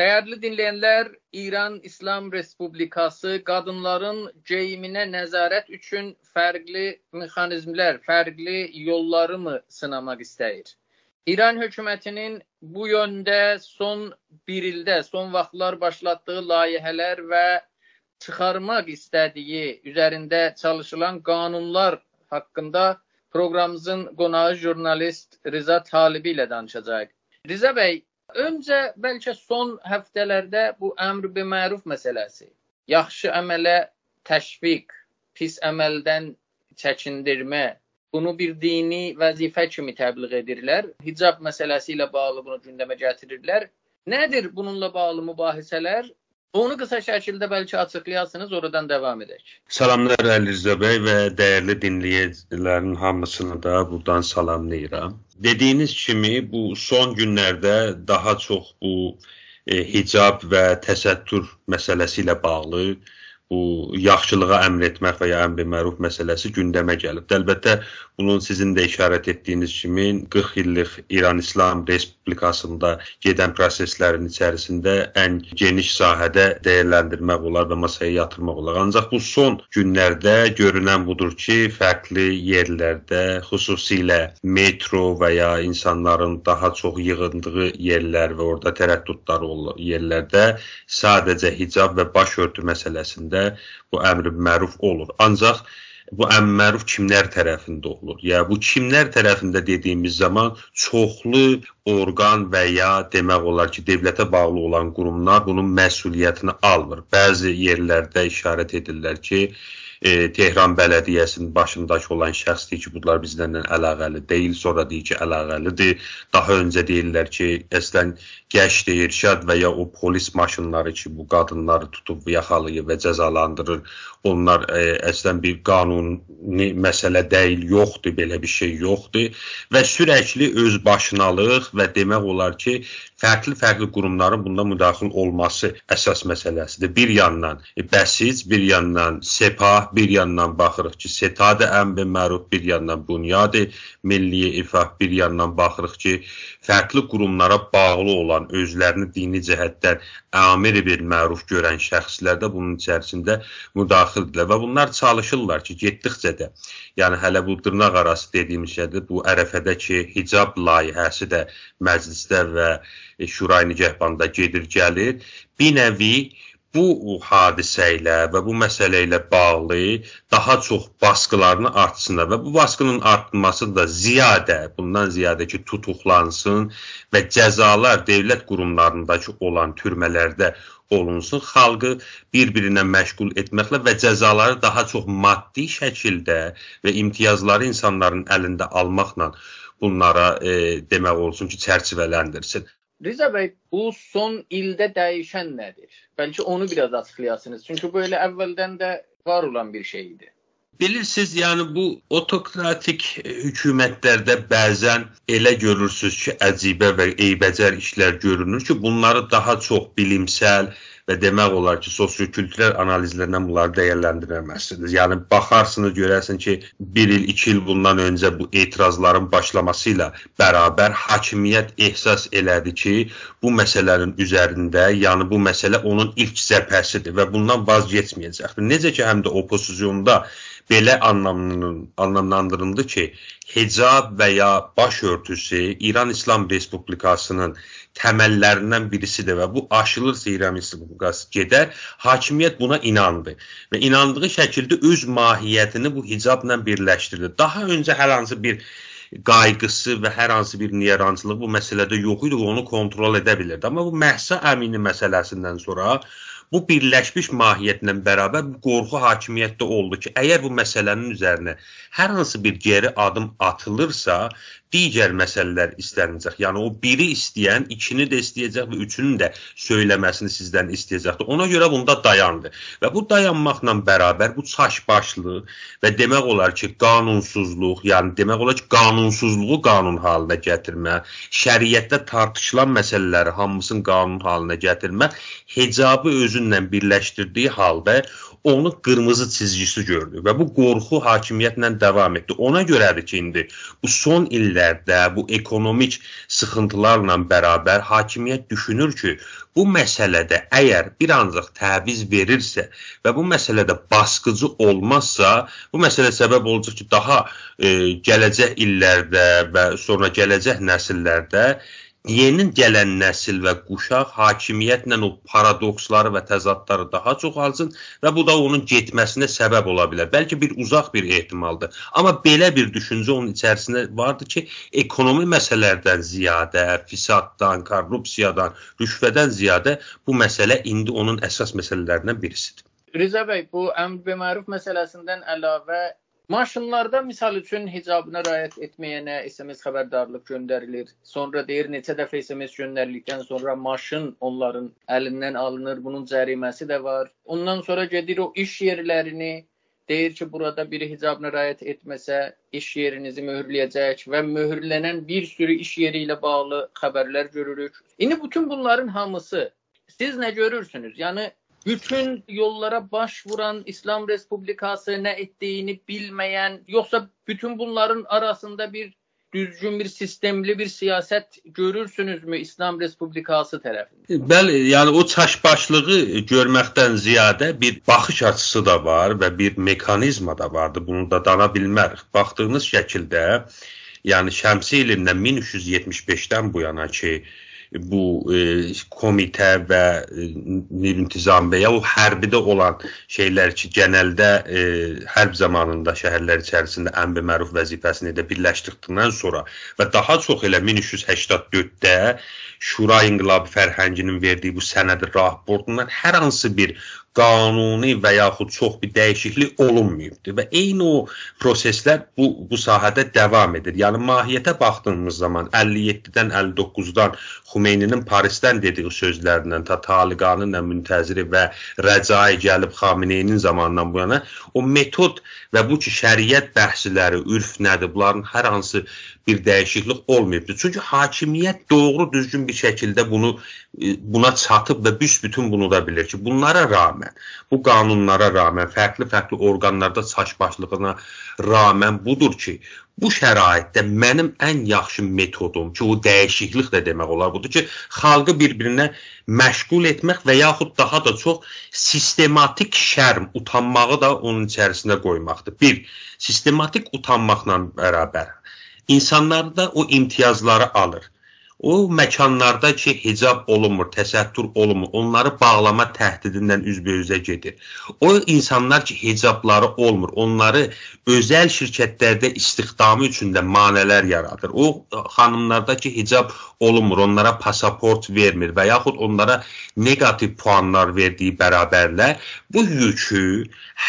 Dəyərli dinləyənlər, İran İslam Respublikası qadınların geyiminə nəzarət üçün fərqli mexanizmlər, fərqli yolları mı sınamaq istəyir? İran hökumətinin bu yöndə son bir ildə, son vaxtlar başlatdığı layihələr və çıxarmaq istədiyi, üzərində çalışılan qanunlar haqqında proqramımızın qonağı jurnalist Riza Talibi ilə danışacağıq. Riza bəy, Öncə bəlkə son həftələrdə bu əmr bi məruf məsələsi, yaxşı əmələ təşviq, pis əməldən çəkindirmə, bunu bir dini vəzifə kimi təbliğ edirlər. Hicab məsələsi ilə bağlı bunu gündəmə gətirirlər. Nədir bununla bağlı mübahisələr Onu qısa şəkildə bəlkə açıqlayasınız, oradan davam edək. Salamlar Əlizə bəy və dəyərli dinləyicilərin hamısını da burdan salamlayıram. Dediyiniz kimi bu son günlərdə daha çox bu e, hicab və təsəttür məsələsi ilə bağlı bu yaxşılığa əmr etmək və ya əmr məruf məsələsi gündəmə gəlib. Əlbəttə bunun sizin də işarət etdiyiniz kimi 40 illik İran İslam Respublikasında gedən proseslərin içərisində ən geniş sahədə dəyərləndirmək olar və masaya yatırmaq olar. Ancaq bu son günlərdə görünən budur ki, fərqli yerlərdə, xüsusilə metro və ya insanların daha çox yığındığı yerlər və orada tərəddüdlər olan yerlərdə sadəcə hicab və başörtü məsələsində bu əmr məruf olur. Ancaq bu əmr məruf kimlər tərəfində olur? Ya bu kimlər tərəfində dediyimiz zaman çoxlu orqan və ya demək olar ki, dövlətə bağlı olan qurumlar bunun məsuliyyətini almır. Bəzi yerlərdə işarət edirlər ki, e, Tehran bələdiyyəsinin başındakı olan şəxs deyir ki, bunlar bizlərlə əlaqəli deyil, sonra deyir ki, əlaqəlidir. Daha öncə deyirlər ki, əslən gəşt irşad və ya o polis maşınları ki, bu qadınları tutub yaxalayır və cəzalandırır. Onlar e, əslən bir qanuni məsələ deyil, yoxdur, belə bir şey yoxdur və sürəkli özbaşınalıq və demək olar ki, fərqli-fərqli qurumların bunda müdaxil olması əsas məsələsidir. Bir yandan e, bəsiz, bir yandan Sepah, bir yandan baxırıq ki, SETA-da əmr məruf, bir yandan Bunyad Milliyə İfah, bir yandan baxırıq ki, fərqli qurumlara bağlı olan, özlərini dini cəhətdən əmir bil məruf görən şəxslər də bunun içərisində müdaxildirlər və bunlar çalışırlar ki, getdikcə də, yəni hələ bu dırnaq arası dediyimiz şeydir, bu ərəfədəki hicab layihəsi də məclisdə və e, Şuray Nigəhbanda gedir, gəlir. Bir nəvi bu hadisə ilə və bu məsələ ilə bağlı daha çox baskılarını artsınlar və bu baskının artması da ziyadə, bundan ziyadə ki, tutuqlansın və cəzalar dövlət qurumlarındakı olan türmələrdə olunsun, xalqı bir-birinə məşğul etməklə və cəzaları daha çox maddi şəkildə və imtiyazları insanların əlində almaqla bunlara e, demək olsun ki, çərçivələndirsin. Riza bəy, bu son ildə dəyişən nədir? Bəlkə onu biraz açıqlayasınız. Çünki bu elə əvvəldən də var olan bir şey idi. Bilirsiniz, yəni bu otokratik hökumətlərdə bəzən elə görürsüz ki, əcibə və eybəcər işlər görünür ki, bunları daha çox bilimsəl, və demək olar ki, sosio-kültürel analizlərdən bunları dəyərləndirməlisiniz. Yəni baxarsınız, görərsiniz ki, 1 il, 2 il bundan öncə bu etirazların başlaması ilə bərabər hakimiyyət ehsas elədi ki, bu məsələnin üzərində, yəni bu məsələ onun ilk zəpəsidir və bundan vaz keçməyəcəkdir. Necə ki, həm də opozisiyonda belə anlamlandırıldı ki, hicab və ya baş örtüsü İran İslam Respublikasının təməllərindən birisidir və bu aşılırsa İran Respublikası gedər, hakimiyyət buna inandı və inandığı şəkildə öz mahiyyətini bu hicabla birləşdirdi. Daha öncə hər hansı bir qayğısı və hər hansı bir niyarançılığı bu məsələdə yox idi onu kontrol edə bilirdi. Amma bu Məhsa Əmini məsələsindən sonra bu birləşmiş mahiyyətlə bərabər bu qorxu hakimiyyətdə oldu ki, əgər bu məsələnin üzərinə hər hansı bir geri adım atılırsa, digər məsələlər istəniləcək. Yəni o biri istəyən ikini də istəyəcək və üçünün də söyləməsini sizdən istəyəcəkdir. Ona görə bunda dayandı. Və bu dayanmaqla bərabər bu çaşbaşlıq və demək olar ki, qanunsuzluq, yəni demək olar ki, qanunsuzluğu qanun halına gətirmə, şəriətdə tartışılan məsələləri hamısını qanun halına gətirmə, hicabı özü sizinlə birləşdirdiyi halda onu qırmızı çizgisi gördü və bu qorxu hakimiyyətlə davam etdi. Ona görədir ki, indi bu son illərdə bu ekonomik sıxıntılarla bərabər hakimiyyət düşünür ki, bu məsələdə əgər bir ancaq təviz verirsə və bu məsələdə basqıcı olmazsa, bu məsələ səbəb olacaq ki, daha e, gələcək illərdə və sonra gələcək nəsillərdə yeni gələn nəsil və quşaq hakimiyyətlə o paradoksları və təzadları daha çox alsın və bu da onun getməsinə səbəb ola bilər. Bəlkə bir uzaq bir ehtimaldır. Amma belə bir düşüncə onun içərisində vardı ki, ekonomi məsələlərdən ziyadə, fisaddan, korrupsiyadan, rüşvədən ziyadə bu məsələ indi onun əsas məsələlərindən birisidir. Riza bəy, bu əmr be məruf məsələsindən əlavə Maşınlarda misal üçün hicabına riayət etməyənə SMS xəbərdarlıq göndərilir. Sonra deyir neçə dəfə SMS göndərildikdən sonra maşın onların əlindən alınır. Bunun cəriməsi də var. Ondan sonra gedir o iş yerlərini deyir ki, burada biri hicabına riayət etməsə iş yerinizi möhürləyəcək və möhürlənən bir sürü iş yeri ilə bağlı xəbərlər görürük. İndi bütün bunların hamısı siz nə görürsünüz? Yəni bütün yollara başvuran İslam Respublikası ne ettiğini bilmeyen yoksa bütün bunların arasında bir düzgün bir sistemli bir siyaset görürsünüz mü İslam Respublikası tərəfindən? Bəli, yəni o çaşbaşlığı görməkdən ziyadə bir baxış açısı da var və bir mexanizma da vardı. Bunu da dana bilmərik. Baxdığınız şəkildə, yəni şəmsi ilindən 1375-dən bu yana ki, bu e, komitə və e, intizam və ya o hərbidə olan şeylər ki, genəldə e, hərb zamanında şəhərlər içərisində əmr məruf vəzifəsini də birləşdirdikdən sonra və daha çox elə 1384-də Şura İnqilabı fərhənginin verdiyi bu sənəd raportundan hər hansı bir qanuni və yaxud çox bir dəyişiklik olunmayıbdır və eyni o proseslər bu bu sahədə davam edir. Yəni mahiyyətə baxdığımız zaman 57-dən 59-dan Xumeyninin Parisdən dediyi sözlərlə ta Taliqanın müntəziri və Rəcai gəlib Xameneyinin zamanından bu yana o metod və bu ki şəriət bəhsləri, ürf nədir, bunların hər hansı bir dəyişiklik olmayıbdır. Çünki hakimiyyət doğru düzgün bir şəkildə bunu e, buna çatıb və büsbütün bunu da bilir ki, bunlara rağmen, bu qanunlara rağmen, fərqli-fərqli orqanlarda çaşbaşlığına rağmen budur ki, bu şəraitdə mənim ən yaxşı metodum ki, o dəyişiklik də demək olar budur ki, xalqı bir-birinə məşğul etmək və yaxud daha da çox sistematik şərm, utanmağı da onun içərisində qoymaqdır. Bir, sistematik utanmaqla bərabər insanlarda o imtiyazları alır. O məkanlarda ki, hicab olunmur, təsəttür olunmur, onları bağlama təhdidindən üzbəyüzə gedir. O insanlar ki, hicabları olmur, onları özəl şirkətlərdə istihdamı üçün də manələr yaradır. O xanımlarda ki, hicab olunmur, onlara pasaport vermir və yaxud onlara neqativ puanlar verdiyi bərabərlə bu yükü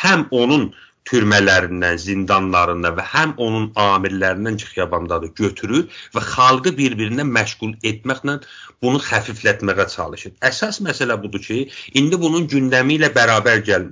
həm onun türmələrindən, zindanlarından və həm onun amirlərindən ki, xiyabandadır, götürür və xalqı bir-birinə məşğul etməklə bunu xəfiflətməyə çalışır. Əsas məsələ budur ki, indi bunun gündəmi ilə bərabər gəl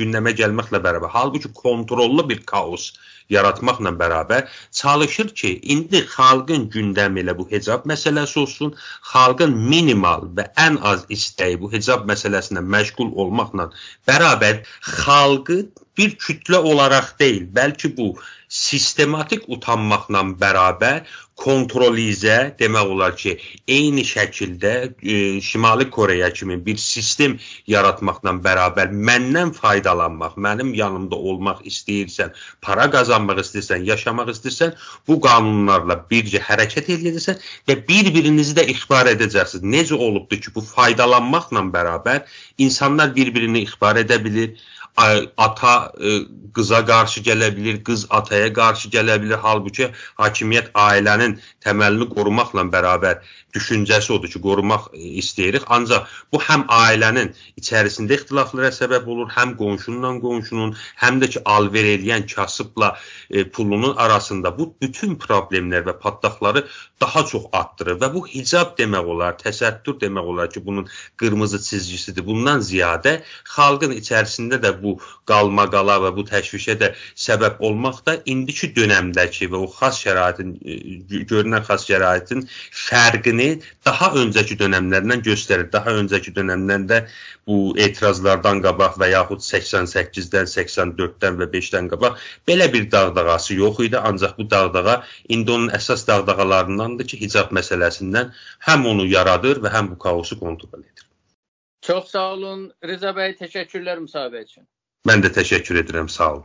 gündəmə gəlməklə bərabər, halbuki kontrollu bir kaos yaratmaqla bərabər çalışır ki, indi xalqın gündəmi ilə bu hicab məsələsi olsun, xalqın minimal və ən az istəyi bu hicab məsələsinə məşğul olmaqla bərabər xalqı bir kütlə olaraq deyil, bəlkə bu sistematik utanmaqla bərabər kontrolizə demək olar ki, eyni şəkildə e, Şimali Koreya kimi bir sistem yaratmaqla bərabər məndən faydalanmaq, mənim yanımda olmaq istəyirsən, para qazanmaq istəyirsən, yaşamaq istəyirsən, bu qanunlarla bircə hərəkət edəcəksən və bir-birinizi də ixbar edəcəksiniz. Necə olubdu ki, bu faydalanmaqla bərabər insanlar bir-birini ixbar edə bilir, ata e, qıza qarşı gələ bilər, qız ataya qarşı gələ bilər. Halbuki hakimiyyət ailənin təməlini qorumaqla bərabər düşüncəsi odur ki, qorumaq e, istəyirik. Ancaq bu həm ailənin içərisində ixtilaflara səbəb olur, həm qonşununla qonşunun, həm də ki, alver edən kasıbla e, pulunun arasında bu bütün problemlər və patlaqları daha çox artdırır və bu hicab demək olar, təsəttür demək olar ki, bunun qırmızı çizgisidir. Bundan ziyadə xalqın içərisində də bu qalmaqala və bu təşvişə də səbəb olmaq da indiki dövrəmdəki və o xas şəraitin e, görünən xas şəraitin fərqini daha öncəki dövrlərdən göstərir. Daha öncəki dövrlərdə bu etirazlardan qabaq və yaxud 88-dən, 84-dən və 5-dən qabaq belə bir dağdağası yox idi. Ancaq bu dağdağa indi onun əsas dağdağalarındandır ki, hicab məsələsindən həm onu yaradır və həm bu kaosu kontrol edir. Çox sağ olun Rıza bəy, təşəkkürlər müsahibə üçün. Mən də təşəkkür edirəm, sağ olun.